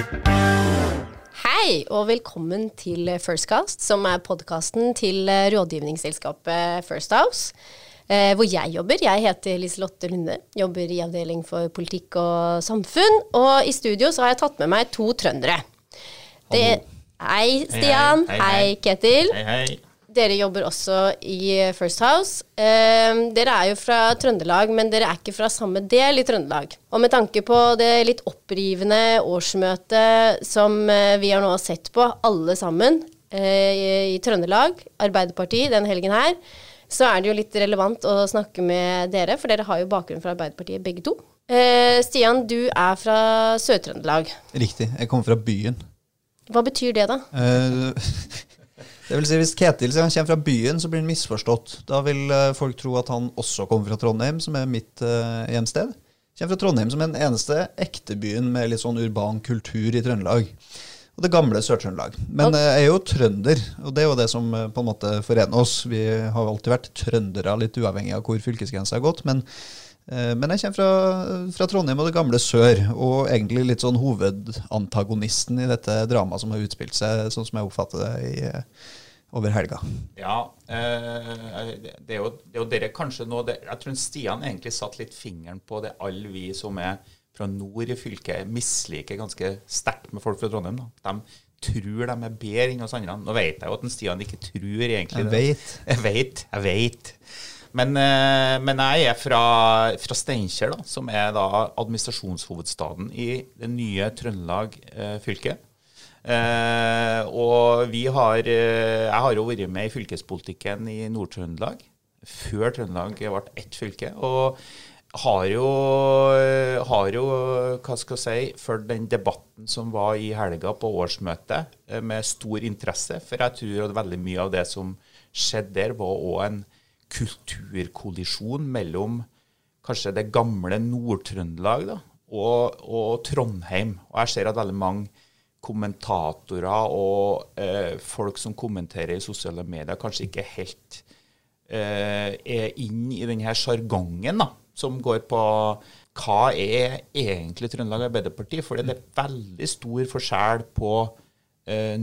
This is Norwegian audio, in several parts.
Hei, og velkommen til Firstcast, som er podkasten til eh, rådgivningsselskapet First House. Eh, hvor jeg jobber. Jeg heter Liselotte Lunde, jobber i avdeling for politikk og samfunn. Og i studio så har jeg tatt med meg to trøndere. Det, hei, Stian. Hei, hei. Hei, hei. Ketil. Hei, hei. Dere jobber også i First House. Eh, dere er jo fra Trøndelag, men dere er ikke fra samme del i Trøndelag. Og med tanke på det litt opprivende årsmøtet som eh, vi har nå sett på, alle sammen, eh, i, Trøndelag, Arbeiderpartiet, den helgen her, så er det jo litt relevant å snakke med dere, for dere har jo bakgrunn fra Arbeiderpartiet begge to. Eh, Stian, du er fra Sør-Trøndelag. Riktig. Jeg kommer fra byen. Hva betyr det, da? Eh, det vil si Hvis Ketil sier han kommer fra byen, så blir han misforstått. Da vil eh, folk tro at han også kommer fra Trondheim, som er mitt uh, hjemsted. Kommer fra Trondheim som er den eneste ekte byen med litt sånn urban kultur i Trøndelag. Og det gamle Sør-Trøndelag. Men eh, jeg er jo trønder, og det er jo det som på en måte forener oss. Vi har alltid vært trøndere, litt uavhengig av hvor fylkesgrensa har gått. men men jeg kommer fra, fra Trondheim og det gamle sør, og egentlig litt sånn hovedantagonisten i dette dramaet som har utspilt seg, sånn som jeg oppfatter det, i, over helga. Ja, eh, det, er jo, det er jo dere kanskje nå det, Jeg tror Stian egentlig satt litt fingeren på det alle vi som er fra nord i fylket, misliker ganske sterkt med folk fra Trondheim. Da. De tror de er bedre enn oss andre. Nå vet jeg jo at en Stian ikke tror egentlig Jeg det. vet. Jeg vet. Jeg vet. Men, eh, men jeg er fra, fra Steinkjer, som er da administrasjonshovedstaden i det nye Trøndelag eh, fylke. Eh, og vi har eh, Jeg har jo vært med i fylkespolitikken i Nord-Trøndelag før Trøndelag ble ett fylke. Og har jo, har jo hva skal jeg si, fulgt den debatten som var i helga på årsmøtet, eh, med stor interesse. For jeg tror at veldig mye av det som skjedde der, var òg en kulturkollisjon mellom kanskje det gamle Nord-Trøndelag og, og Trondheim. Og jeg ser at veldig mange kommentatorer og eh, folk som kommenterer i sosiale medier, kanskje ikke helt eh, er inn i denne sjargongen som går på hva er egentlig Trøndelag Arbeiderparti? For det er veldig stor forskjell på eh,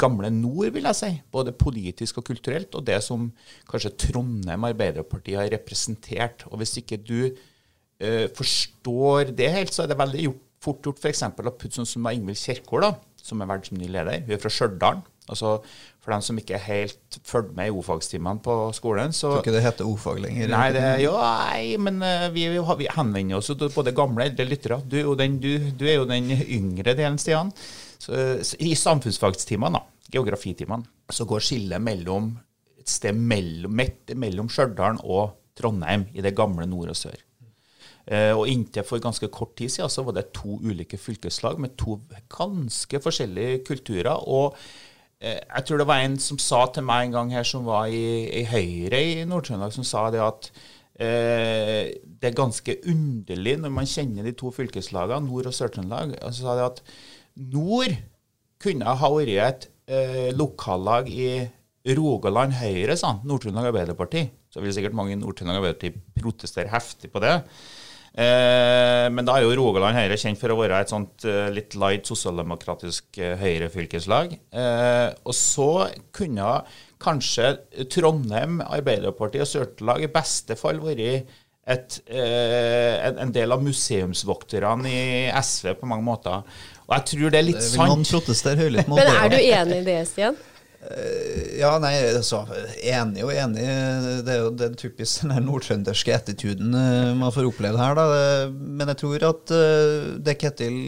gamle nord, vil jeg si. Både politisk og kulturelt, og det som kanskje Trondheim Arbeiderparti har representert. Og hvis ikke du eh, forstår det helt, så er det veldig gjort, fort gjort f.eks. å putte sånn som Ingvild Kjerkol, da, som er som ny leder. Hun er fra Stjørdal. Altså, for dem som ikke helt fulgt med i o-fagstimene på skolen, så Tror ikke det heter ordfag lenger. Nei, det, jo, nei, men eh, vi, vi, vi henvender oss til både gamle og eldre lyttere. Du, du, du er jo den yngre delen, Stian. Så, så I samfunnsfagstimene, da, geografitimene, så går skillet mellom et sted mellom, midt mellom Stjørdal og Trondheim, i det gamle nord og sør. Eh, og inntil for ganske kort tid siden så var det to ulike fylkeslag med to ganske forskjellige kulturer. Og eh, jeg tror det var en som sa til meg en gang her, som var i, i Høyre i Nord-Trøndelag, som sa det at eh, det er ganske underlig når man kjenner de to fylkeslagene, Nord- og Sør-Trøndelag. Og så sa det at Nord kunne ha vært et eh, lokallag i Rogaland Høyre, sa. Nord-Trøndelag Arbeiderparti. Så vil sikkert mange i Nord-Trøndelag Arbeiderparti protestere heftig på det. Eh, men da er jo Rogaland Høyre kjent for å være et sånt eh, litt light sosialdemokratisk eh, Høyre-fylkeslag. Eh, og så kunne kanskje Trondheim Arbeiderparti og Sør-Trøndelag i beste fall vært et, eh, en, en del av museumsvokterne i SV på mange måter. Og jeg tror det er litt Det vil noen sant. høylytt mot Men er du enig i det, Stian? Ja, nei, altså, enig og enig. Det er jo den typisk den her nordtrønderske attituden eh, man får oppleve her. Da. Men jeg tror at eh, det Ketil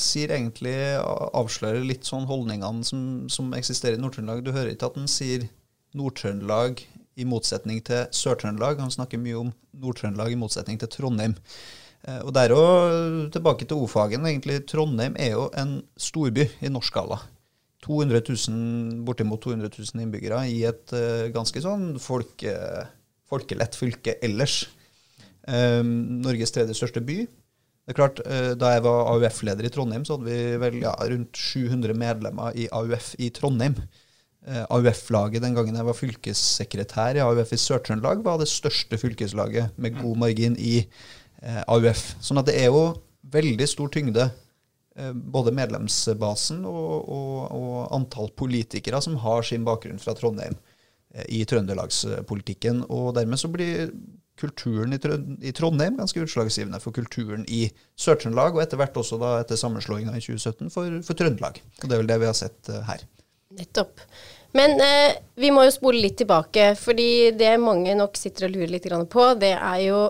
sier, egentlig avslører litt sånn holdningene som, som eksisterer i Nord-Trøndelag. Du hører ikke at han sier Nord-Trøndelag i motsetning til Sør-Trøndelag. Han snakker mye om Nord-Trøndelag i motsetning til Trondheim. Eh, Og der òg, tilbake til O-fagen, egentlig. Trondheim er jo en storby i norsk skala. 200 000, bortimot 200 000 innbyggere i et uh, ganske sånn folke, folkelett fylke ellers. Um, Norges tredje største by. Det er klart, uh, Da jeg var AUF-leder i Trondheim, så hadde vi vel ja, rundt 700 medlemmer i AUF i Trondheim. Uh, AUF-laget den gangen jeg var fylkessekretær i AUF i Sør-Trøndelag, var det største fylkeslaget med god margin i AUF. Sånn at det er jo veldig stor tyngde både medlemsbasen og, og, og, antall politikere som har sin bakgrunn fra Trondheim eh, i trøndelagspolitikken. Og dermed så blir kulturen i Trondheim ganske utslagsgivende for kulturen i Sør-Trøndelag, og etter hvert også da etter sammenslåinga i 2017 for, for, Trøndelag. Og Det er vel det vi har sett uh, her. Nettopp. Men eh, vi må jo spole litt tilbake, fordi det mange nok sitter og lurer litt på, det er jo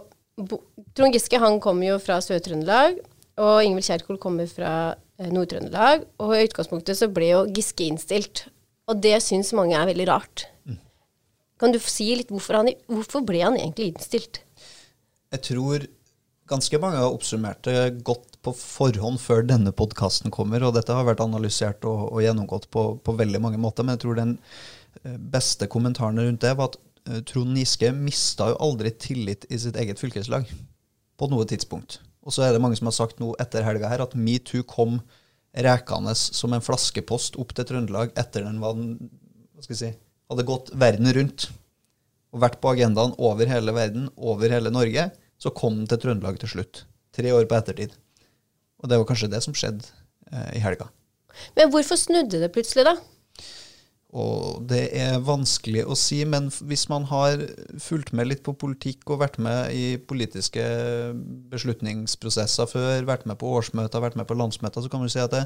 Trond Giske han kommer jo fra Sør-Trøndelag, og Ingvild Kjerkol kommer fra eh, Nord-Trøndelag. Og i utgangspunktet så ble jo Giske innstilt. Og det syns mange er veldig rart. Mm. Kan du si litt hvorfor, han, hvorfor ble han egentlig innstilt? Jeg tror ganske mange har oppsummert det godt på forhånd før denne podkasten kommer, og dette har vært analysert og, og gjennomgått på, på, veldig mange måter. Men jeg tror den eh, beste kommentaren rundt det var at uh, Trond Giske mista jo aldri tillit i sitt eget fylkeslag på noe tidspunkt. Og så er det mange som har sagt nå etter helga her at metoo kom rekende som en flaskepost opp til Trøndelag etter den var, si, hadde gått verden rundt og vært på agendaen over hele verden, over hele Norge, så kom den til Trøndelag til slutt. Tre år på ettertid. Og det var kanskje det som skjedde eh, i helga. Men hvorfor snudde det plutselig, da? Og det er vanskelig å si, men hvis man har fulgt med litt på politikk og vært med i politiske beslutningsprosesser før, vært med på årsmøter, vært med på landsmøter, så kan man si at det,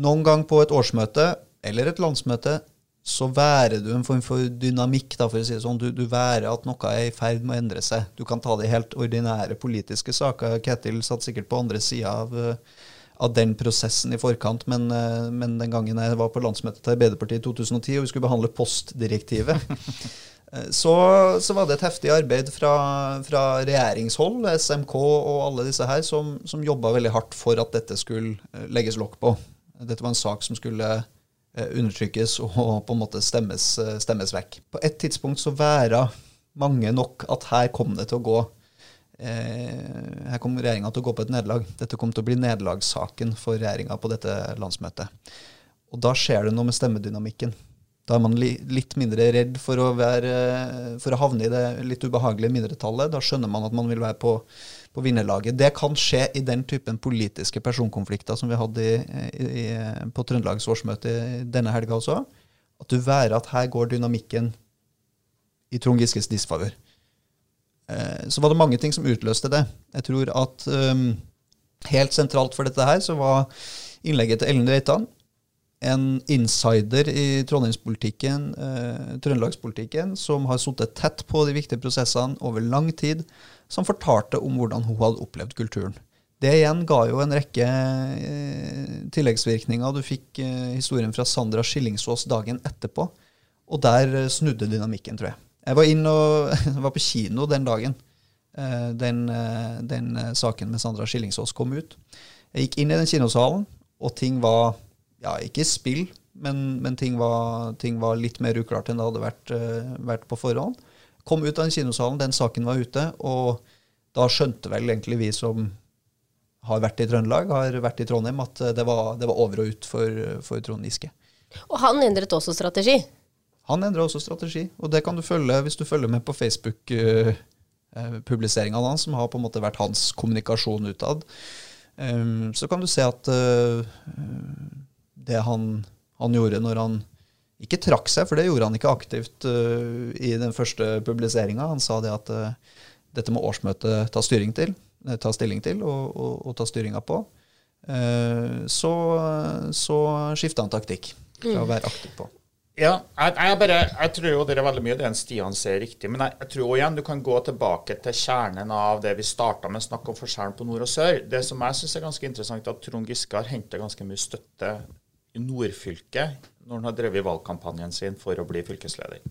noen gang på et årsmøte eller et landsmøte så værer du en form for dynamikk. Da, for å si det sånn. Du, du værer at noe er i ferd med å endre seg. Du kan ta de helt ordinære politiske saker. Ketil satt sikkert på andre sida av, eh, av, den prosessen i forkant, men, eh, men, den gangen jeg var på landsmøtet til Arbeiderpartiet i 2010 og vi skulle behandle postdirektivet, eh, så, så, var det et heftig arbeid fra, fra, regjeringshold, SMK og alle disse her, som, som jobba veldig hardt for at dette skulle legges lokk på. Dette var en sak som skulle Eh, undertrykkes og på en måte stemmes, eh, stemmes vekk. På et tidspunkt så væra mange nok at her kom det til å gå eh, her kom regjeringa til å gå på et nederlag. Dette kom til å bli nederlagssaken for regjeringa på dette landsmøtet. Og da skjer det noe med stemmedynamikken. Da er man li, litt mindre redd for å, være, for å havne i det litt ubehagelige mindretallet. Da skjønner man at man vil være på på vinnerlaget. Det kan skje i den typen politiske personkonflikter som vi hadde i, i, på Trøndelags årsmøte denne helga også. At du værer at her går dynamikken i Trond Giskes disfavør. Eh, så var det mange ting som utløste det. Jeg tror at um, helt sentralt for dette her så var innlegget til Ellen Reitan. En insider i trondheimspolitikken, eh, trøndelagspolitikken, som har sittet tett på de viktige prosessene over lang tid som fortalte om hvordan hun hadde opplevd kulturen. Det igjen ga jo en rekke eh, tilleggsvirkninger. Du fikk eh, historien fra Sandra Skillingsås dagen etterpå, og der eh, snudde dynamikken, tror jeg. Jeg var, inn og, var på kino den dagen eh, den, eh, den, eh, saken med Sandra Skillingsås kom ut. Jeg gikk inn i den kinosalen, og ting var ja, ikke spill, men, men ting, var, ting, var, litt mer uklart enn det hadde vært, vært på forhånd. Kom ut av den kinosalen, den saken var ute, og da skjønte vel egentlig vi som har vært i Trøndelag, har vært i Trondheim, at det var, det var over og ut for, for Trond Giske. Og han endret også strategi? Han endra også strategi, og det kan du følge hvis du følger med på Facebook-publiseringene hans, som har på en måte vært hans kommunikasjon utad. Um, så kan du se at uh, det han, han gjorde når han ikke trakk seg, for det gjorde han ikke aktivt i den første publiseringa. Han sa det at dette må årsmøtet ta, styring til, ta stilling til og, og, og ta styringa på. så så skifta han taktikk fra å være aktiv på. Ja, jeg, jeg, bare, jeg, tror jo det er veldig mye det Stian sier riktig. Men jeg, jeg, tror igjen du kan gå tilbake til kjernen av det vi starta med, snakk om forskjellen på nord og sør. Det som jeg syns er ganske interessant, er at Trond Giske har henta ganske mye støtte i nordfylket når han har drevet valgkampanjen sin for å bli fylkesleder.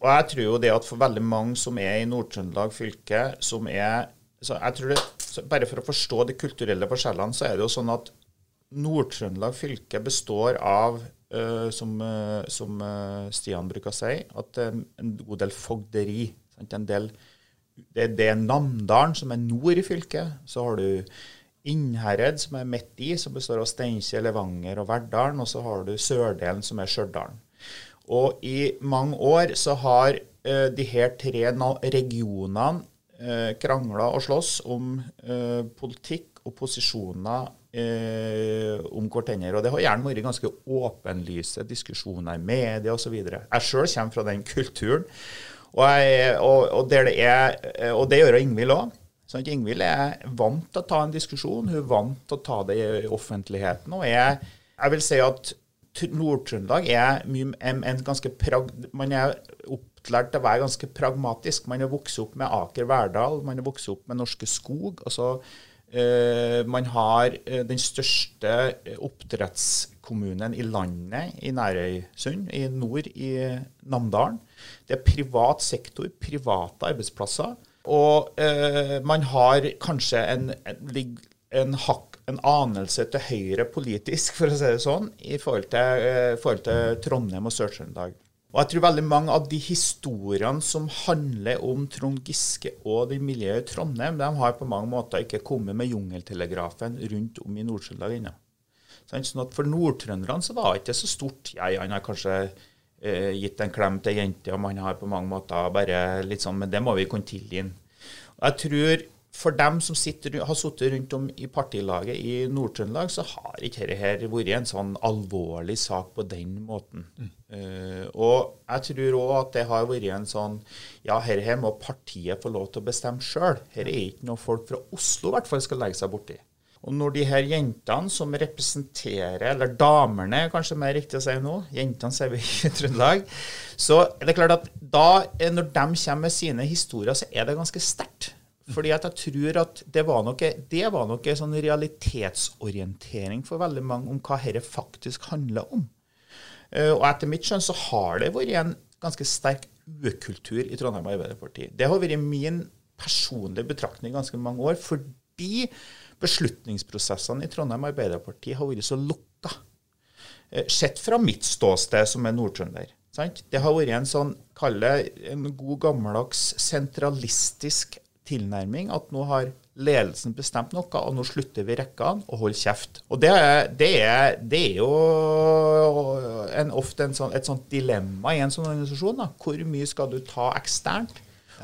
Og jeg tror jo det at for veldig mange som er i Nord-Trøndelag fylke, som er så jeg tror det, Bare for å forstå de kulturelle forskjellene, så er det jo sånn at Nord-Trøndelag fylke består av, uh, som, uh, som uh, Stian bruker å si, at en god del fogderi. Del, det, det er Namdalen som er nord i fylket. Så har du Innherred, som er midt i, som består av Steinkjer, Levanger og Verdalen. Og så har du sørdelen, som er Stjørdal. Og i mange år så har uh, de her tre regionene uh, krangla og slåss om uh, politikk og posisjoner eh, om hverandre. Og det har gjerne vært ganske åpenlyse diskusjoner i media osv. Jeg sjøl kommer fra den kulturen. Og, jeg, og, og, det er, og, det gjør Ingvild òg. Sånn Ingvild er vant til å ta en diskusjon, hun er vant til å ta det i offentligheten. og jeg, jeg vil si at Nord-Trøndelag er en, ganske prag, Man er opplært til å være ganske pragmatisk. Man er vokst opp med Aker Verdal, man er vokst opp med Norske Skog. altså eh, Man har eh, den største eh, oppdrettskommunen i landet, i Nærøysund, i nord i Namdalen. Det er privat sektor, private arbeidsplasser. Og eh, man har kanskje en, en, en, hakk, en, anelse til høyre politisk, for å si det sånn, i forhold til, eh, forhold til Trondheim og Sør-Trøndelag. Og jeg tror veldig mange av de historiene som handler om Trond Giske og det miljøet i Trondheim, de har på mange måter ikke kommet med jungeltelegrafen rundt om i Nord-Trøndelag ennå. Sånn at For nordtrønderne så var det ikke så stort. Ja, han har kanskje eh, gitt en klem til ei jente, og man har på mange måter bare litt sånn Men det må vi kunne tilgi ham. Jeg tror for dem som sitter, har sittet rundt om i partilaget i Nord-Trøndelag, så har ikke dette vært en sånn alvorlig sak på den måten. Mm. Uh, og jeg tror òg at det har vært en sånn Ja, dette må partiet få lov til å bestemme sjøl. Her er ikke noe folk fra Oslo i hvert fall skal legge seg borti. Og når de her jentene som representerer, eller damene kanskje mer riktig å si nå, jentene ser vi i Trøndelag, så er det klart at da, når de kommer med sine historier, så er det ganske sterkt. Fordi at jeg tror at det var nok, noe sånn realitetsorientering for veldig mange om hva dette faktisk handler om. Eh, og etter mitt skjønn så har det vært en ganske sterk ukultur i Trondheim Arbeiderparti. Det har vært min personlige betraktning i ganske mange år. fordi beslutningsprosessene i Trondheim Arbeiderparti har vært så lukka. Eh, sett fra mitt ståsted som er nordtrønder. Det har vært en sånn, kall det en god gammeldags sentralistisk tilnærming. At nå har ledelsen bestemt noe, og nå slutter vi rekkene og holder kjeft. Og det er, det er, det er jo en, ofte en sånn, et sånt dilemma i en sånn organisasjon. Da. Hvor mye skal du ta eksternt?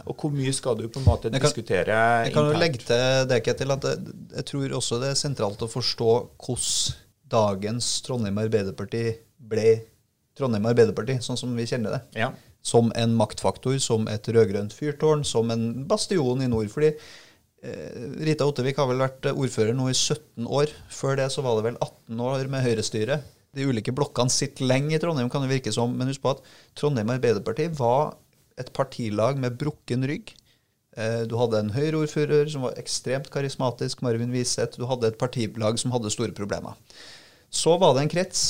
Og hvor mye skal du på en måte jeg kan, diskutere internt? Jeg kan jo legge til det, Ketil, at jeg, jeg tror også det er sentralt å forstå hvordan dagens Trondheim Arbeiderparti ble Trondheim Arbeiderparti, sånn som vi kjenner det. Ja. Som en maktfaktor, som et rød-grønt fyrtårn, som en bastion i nord. fordi eh, Rita Ottevik har vel vært ordfører nå i 17 år. Før det så var det vel 18 år med høyrestyre. De ulike blokkene sitter lenge i Trondheim, kan det virke som. Men husk på at Trondheim Arbeiderparti var et partilag med brukken rygg. Eh, du hadde en Høyre-ordfører som var ekstremt karismatisk, Marvin Wiseth. Du hadde et partilag som hadde store problemer. Så var det en krets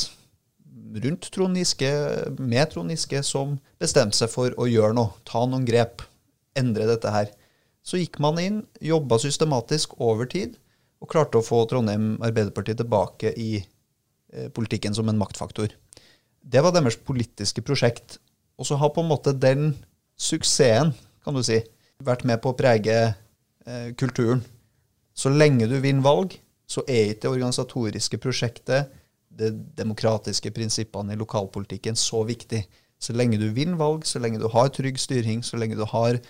rundt Trond Giske, med Trond Giske, som bestemte seg for å gjøre noe. Ta noen grep. Endre dette her. Så gikk man inn, jobba systematisk over tid, og klarte å få Trondheim Arbeiderparti tilbake i eh, politikken som en maktfaktor. Det var deres politiske prosjekt. Og så har på en måte den suksessen, kan du si, vært med på å prege eh, kulturen. Så lenge du vinner valg, så er ikke det organisatoriske prosjektet, de demokratiske prinsippene i lokalpolitikken, så viktig. Så lenge du vinner valg, så lenge du har trygg styring, så lenge du har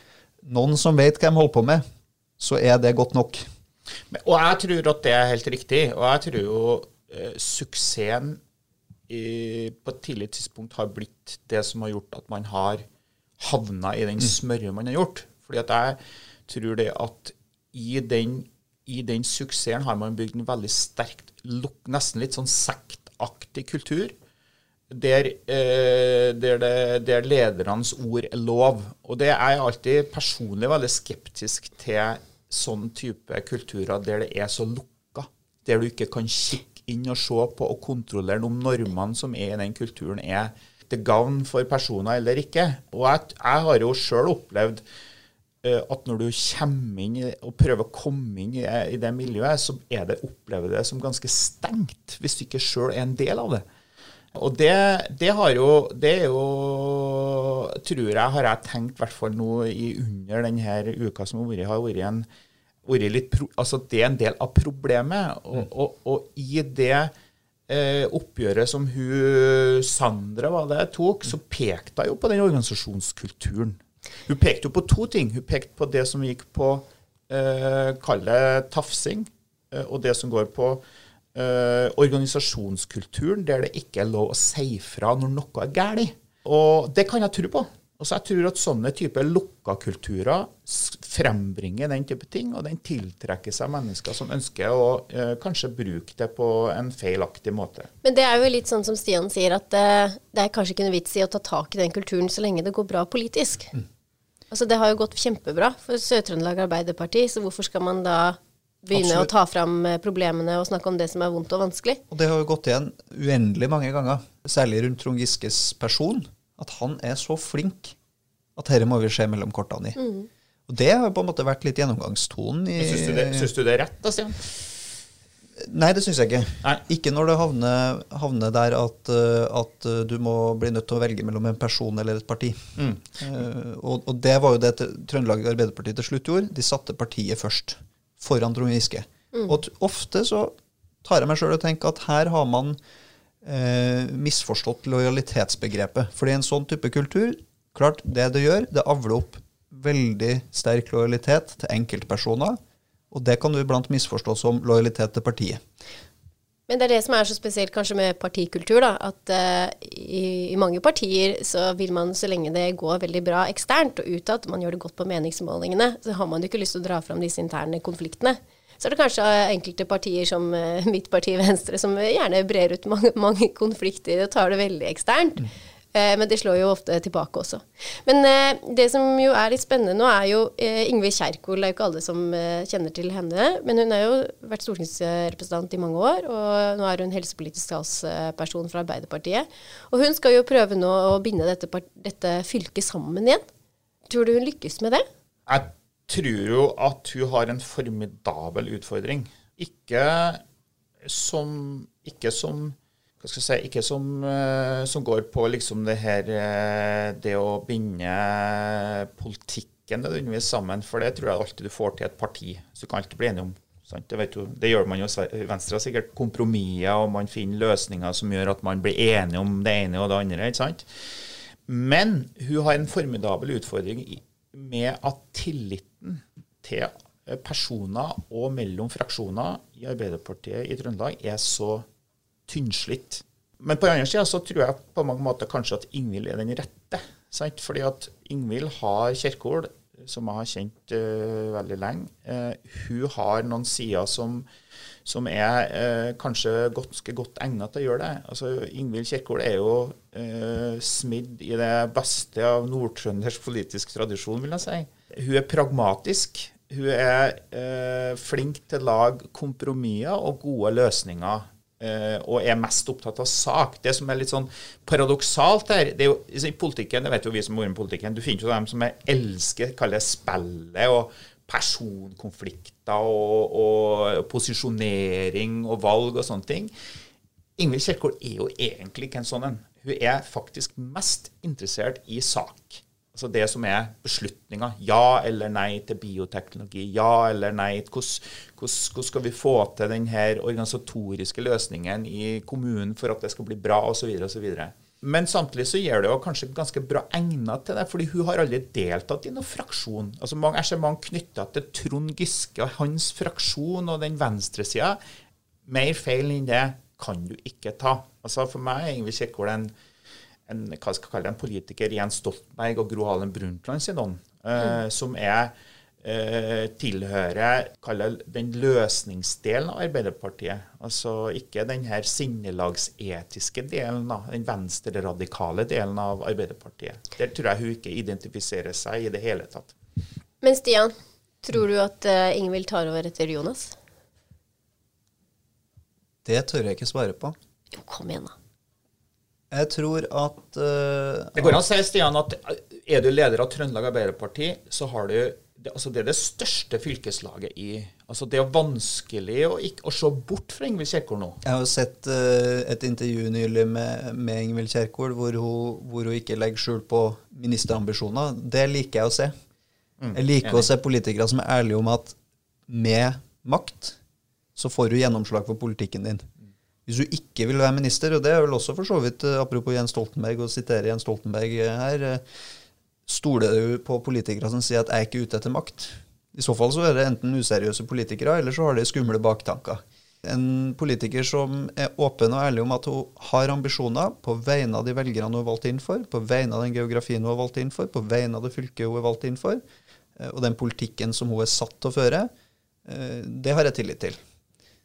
noen som vet hva de holder på med, så er det godt nok. Og jeg tror at det er helt riktig. Og jeg tror jo eh, suksessen i, på et tidlig tidspunkt har blitt det som har gjort at man har havna i den smørja man har gjort. Fordi at jeg tror det at i den, i den suksessen har man bygd en veldig sterkt, nesten litt sånn sektaktig kultur. Der, eh, der, det, der ledernes ord er lov. Og det er jeg alltid personlig veldig skeptisk til sånn type kulturer der det er så lukka. Der du ikke kan kikke inn og se på og kontrollere om normene som er i den kulturen, er til gavn for personer eller ikke. Og jeg, jeg har jo sjøl opplevd at når du kommer inn og prøver å komme inn i, i det miljøet, så er det opplever det som ganske stengt, hvis du ikke sjøl er en del av det. Og det, det, har jo Det er jo Tror jeg har jeg tenkt, i hvert fall nå i under denne uka som har vært, har vært en vært litt pro, altså Det er en del av problemet. Og, mm. og, og i det eh, oppgjøret som hun Sandra var det, tok, så pekte hun jo på den organisasjonskulturen. Hun pekte jo på to ting. Hun pekte på det som gikk på eh, kalle tafsing. eh, og det som går på eh, organisasjonskulturen, der det ikke er lov å si fra når noe er galt. Og det kan jeg tro på. Altså jeg tror at sånne typer lukka kulturer frembringer den type ting, og den tiltrekker seg mennesker som ønsker å eh, kanskje bruke det på en feilaktig måte. Men det er jo litt sånn som Stian sier, at eh, det er kanskje ikke noe vits i å ta tak i den kulturen så lenge det går bra politisk. Altså Det har jo gått kjempebra for Sør-Trøndelag Arbeiderparti, så hvorfor skal man da begynne Absolutt. å ta fram eh, problemene og snakke om det som er vondt og vanskelig? Og det har jo gått igjen uendelig mange ganger, særlig rundt Trond Giskes person, at han er så flink at dette må vi se mellom kortene i. Og det har på en måte vært litt gjennomgangstonen i Syns du, det- syns du det er rett, da, Stian? Nei, det syns jeg ikke. Nei. Ikke når det havner, havner der at, eh, at eh, du må bli nødt til å velge mellom en person eller et parti. Mm. Uh, og, og det var jo det Trøndelag Arbeiderparti til slutt gjorde. De satte partiet først, foran Trond Giske. Og ofte så tar jeg meg sjøl og tenker at her har man eh, misforstått lojalitetsbegrepet. Fordi en sånn type kultur, klart det det gjør, det avler opp veldig sterk lojalitet til enkeltpersoner. Og det kan du iblant misforstå som lojalitet til partiet. Men det er det som er så spesielt kanskje med partikultur, da. At uh, i, i mange partier så vil man så lenge det går veldig bra eksternt og utad, man gjør det godt på meningsmålingene, så har man jo ikke lyst til å dra fram disse interne konfliktene. Så er det kanskje enkelte partier som eh, mitt parti Venstre som gjerne brer ut mange, mange konflikter og tar det veldig eksternt. Mm. men det slår jo ofte tilbake også. Men eh, det som jo er litt spennende nå, er jo eh, Ingvild Kjerkol. Det er jo ikke alle som eh, kjenner til henne. Men hun har jo vært stortingsrepresentant i mange år, og nå er hun helsepolitisk talsperson fra Arbeiderpartiet. Og hun skal jo prøve nå å binde dette, dette fylket sammen igjen. Tror du hun lykkes med det? Jeg tror jo at hun har en formidabel utfordring. Ikke som, ikke som hva skal jeg si, ikke som, eh, som går på liksom det her eh, Det å binde politikken nødvendigvis sammen, for det tror jeg alltid du får til et parti. Så du kan alltid bli enig om. Det, du, det gjør man jo i Venstre sikkert kompromisser, og man finner løsninger som gjør at man blir enige om det ene og det andre. ikke sant? Men hun har en formidabel utfordring med at tilliten til personer og mellom fraksjoner i Arbeiderpartiet i Trøndelag er så tynnslitt. Men på den andre sida så tror jeg på mange måter kanskje at Ingvild er den rette. Sant? Fordi at Ingvild har Kjerkol, som jeg har kjent uh, veldig lenge. Uh, hun har noen sider som, som er eh, kanskje ganske godt egnet til å gjøre det. Altså, Ingvild Kjerkol er jo eh, smidd i det beste av nordtrøndersk politisk tradisjon, vil jeg si. Hun er pragmatisk. Hun er eh, flink til å lage kompromisser og gode løsninger. eh, og er mest opptatt av sak. Det som er litt sånn paradoksalt her det er jo, I politikken, det vet jo vi som bor i politikken, du finner jo dem som er elsker kaller det spillet og personkonflikter og, og posisjonering og valg og sånne ting. Ingvild Kjerkol er jo egentlig ikke en sånn en. Hun er faktisk mest interessert i sak. Altså det som er beslutninga. Ja eller nei til bioteknologi. Ja eller nei. Hvordan skal vi få til denne organisatoriske løsningen i kommunen for at det skal bli bra, osv. osv. Men samtidig så gjør det jo kanskje ganske bra egnet til det, fordi hun har aldri deltatt i noen fraksjon. Altså mange, mange knytta til Trond Giske og hans fraksjon og den venstresida. Mer feil enn det kan du ikke ta. Altså For meg er Ingvild Kjerkol en, en, hva skal jeg kalle det, en politiker Jens Stoltenberg og Gro Harlem Brundtland sin ånd, eh, som er eh, tilhører den løsningsdelen av Arbeiderpartiet. Altså ikke den her sinnelagsetiske delen, da, den venstreradikale delen av Arbeiderpartiet. Der tror jeg hun ikke identifiserer seg i det hele tatt. Men Stian, tror du at uh, Ingvild tar over etter Jonas? Det tør jeg ikke svare på. Jo, kom igjen, da. Jeg tror at uh, Det går an å si, Stian, at er du leder av Trøndelag Arbeiderparti, så har du det, altså det er det største fylkeslaget i altså Det er vanskelig å, ikke, å se bort fra Ingvild Kjerkol nå. Jeg har sett uh, et intervju nylig med, med Ingvild Kjerkol hvor hvor hun ikke legger skjul på ministerambisjoner. Det liker jeg å se. jeg liker å se politikere som er ærlige om at med makt så får du gjennomslag for politikken din. Hvis du ikke vil være minister, og det er vel også for så vidt eh, apropos Jens Stoltenberg, å sitere Jens Stoltenberg eh, her Stoler du på politikere som sier at 'jeg er ikke ute etter makt'? I så fall så er det enten useriøse politikere, eller så har de skumle baktanker. En politiker som er åpen og ærlig om at hun har ambisjoner på vegne av de velgerne hun er valgt inn for, på vegne av den geografien hun er valgt inn for, på vegne av det fylket hun er valgt inn for, eh, og den politikken som hun er satt til å føre, eh, det har jeg tillit til.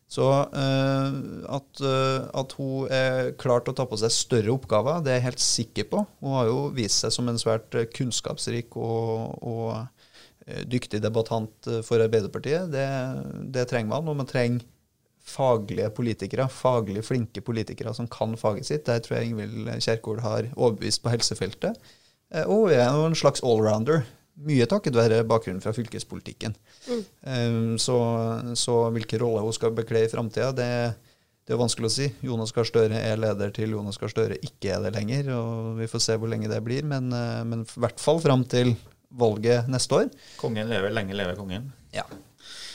Så uh, at, uh, at, hun er klar til å ta på seg større oppgaver, det er jeg helt sikker på. Hun har jo vist seg som en svært kunnskapsrik og, og dyktig debattant for Arbeiderpartiet. Det, det, trenger man. Og man trenger faglige politikere, faglig flinke politikere som kan faget sitt. Der tror jeg Ingvild Kjerkol har overbevist på helsefeltet. Og hun er jo en slags allrounder. Mye takket være bakgrunnen fra fylkespolitikken. Mm. Um, så, så, hvilke roller hun skal bekle i framtida, det, det, er vanskelig å si. Jonas Gahr Støre er leder til Jonas Gahr Støre ikke er det lenger. og Vi får se hvor lenge det blir, men, uh, men i hvert fall fram til valget neste år. Kongen lever, lenge lever kongen. Ja.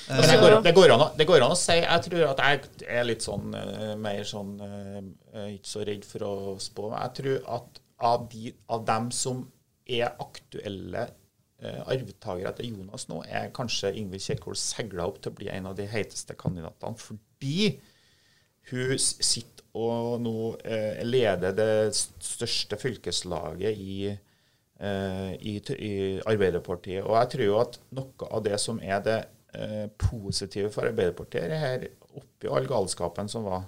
Det går, det, går an, det, går, an, å si Jeg tror at jeg er litt sånn uh, mer sånn Ikke så redd for å spå. Jeg tror at av, de, av dem som er aktuelle Eh, arvtaker etter Jonas nå er kanskje Ingvild Kjerkol segla opp til å bli en av de heiteste kandidatene, fordi hun sitter og nå eh, leder det største fylkeslaget i, eh, i, i, Arbeiderpartiet. Og jeg tror jo at noe av det som er det eh, positive for Arbeiderpartiet her, oppi all galskapen som var,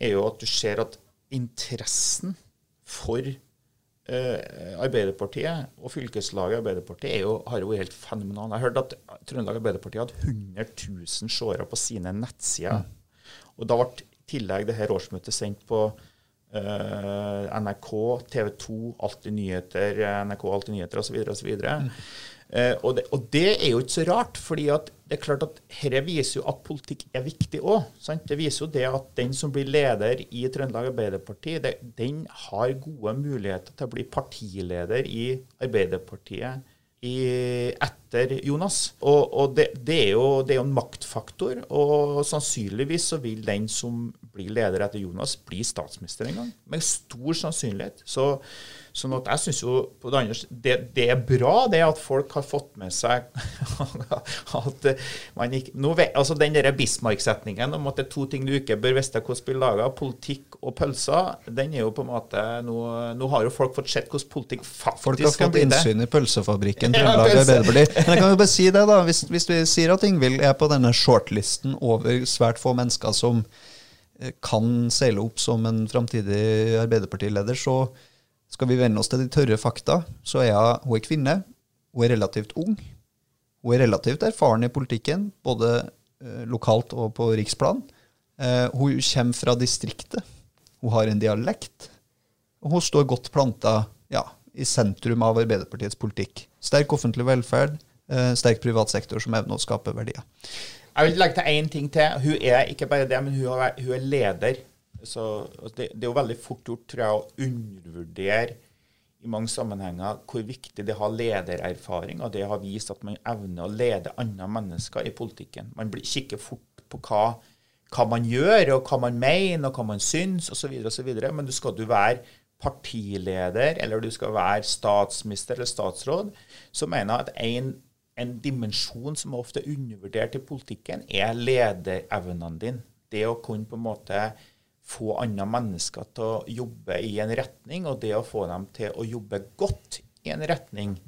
er jo at du ser at interessen for eh, Arbeiderpartiet og fylkeslaget Arbeiderpartiet jo, har jo helt fenomenal. Jeg hørte at Trøndelag Arbeiderparti hadde 100 000 seere på sine nettsider. Mm. Og da ble i tillegg det her årsmøtet sendt på eh, NRK, TV 2, Alltid nyheter, NRK Alltid nyheter osv. osv. Eh, og, det, og, det, er jo ikke så rart, fordi det er klart at dette viser jo at politikk er viktig òg. Det viser jo det at den som blir leder i Trøndelag Arbeiderparti, det, den har gode muligheter til å bli partileder i Arbeiderpartiet i, etter Jonas. Og, og det, det, er jo, det, er jo, en maktfaktor, og sannsynligvis så vil den som blir leder etter Jonas, bli statsminister en gang. Med stor sannsynlighet. Så Sånn at jeg syns jo på det andre det, det, er bra det at folk har fått med seg at man ikke nå vet, altså Den der Bismarck-setningen om at det er to ting du ikke bør vite hvordan blir laga, politikk og pølser, den er jo på en måte Nå, nå har jo folk fått sett hvordan politikk faktisk Folk har fått innsyn i pølsefabrikken Trøndelag ja, Arbeiderparti. Men jeg kan jo bare si det, da. Hvis, hvis vi sier at Ingvild er på denne shortlisten over svært få mennesker som eh, kan seile opp som en framtidig Arbeiderpartileder, så skal vi venne oss til de tørre fakta, så er hun, hun kvinne. Hun er relativt ung. Hun er relativt erfaren i politikken, både eh, lokalt og på riksplan. Eh, hun kommer fra distriktet. Hun har en dialekt. Og hun står godt planta ja, i sentrum av Arbeiderpartiets politikk. Sterk offentlig velferd, eh, sterk privat sektor som evner å skape verdier. Jeg vil legge til én ting til. Hun er ikke bare det, men hun er leder så det, det, er jo veldig fort gjort, tror jeg, å undervurdere i mange sammenhenger hvor viktig det har ledererfaring, og det har vist at man evner å lede andre mennesker i politikken. Man blir kikker fort på hva, hva, man gjør, og hva man mener, og hva man syns, osv., osv. Men du skal du være partileder, eller du skal være statsminister eller statsråd, så mener jeg at en, en dimensjon som er ofte undervurdert i politikken, er lederevnene dine. Det å kunne på en måte få andre mennesker til å jobbe i en retning, og det å få dem til å jobbe godt i en retning.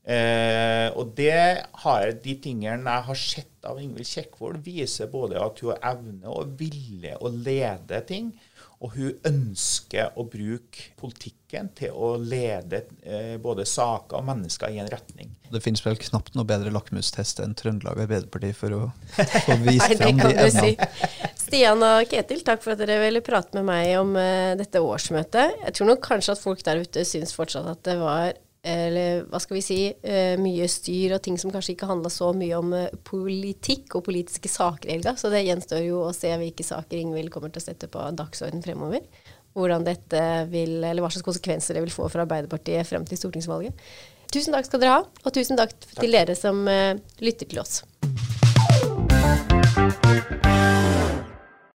Eh, og det har de tingene jeg har sett av Ingvild Kjekkvold, viser både at hun har evne og vilje å lede ting, og hun ønsker å bruke politikken til å lede eh, både saker og mennesker i en retning. Det finnes vel knapt noe bedre lakmustest enn Trøndelag Arbeiderparti for å få vist fram de evnene. Si. Stian og Ketil, takk for at dere ville prate med meg om uh, dette årsmøtet. Jeg tror nok kanskje at folk der ute syns fortsatt at det var eller hva skal vi si, uh, mye styr og ting som kanskje ikke handla så mye om uh, politikk og politiske saker i helga. Så det gjenstår jo å se hvilke saker Ingvild kommer til å sette på dagsorden fremover. Hvordan dette vil, eller Hva slags konsekvenser det vil få for Arbeiderpartiet frem til stortingsvalget. Tusen takk skal dere ha, og tusen takk, takk. til dere som lytter til oss.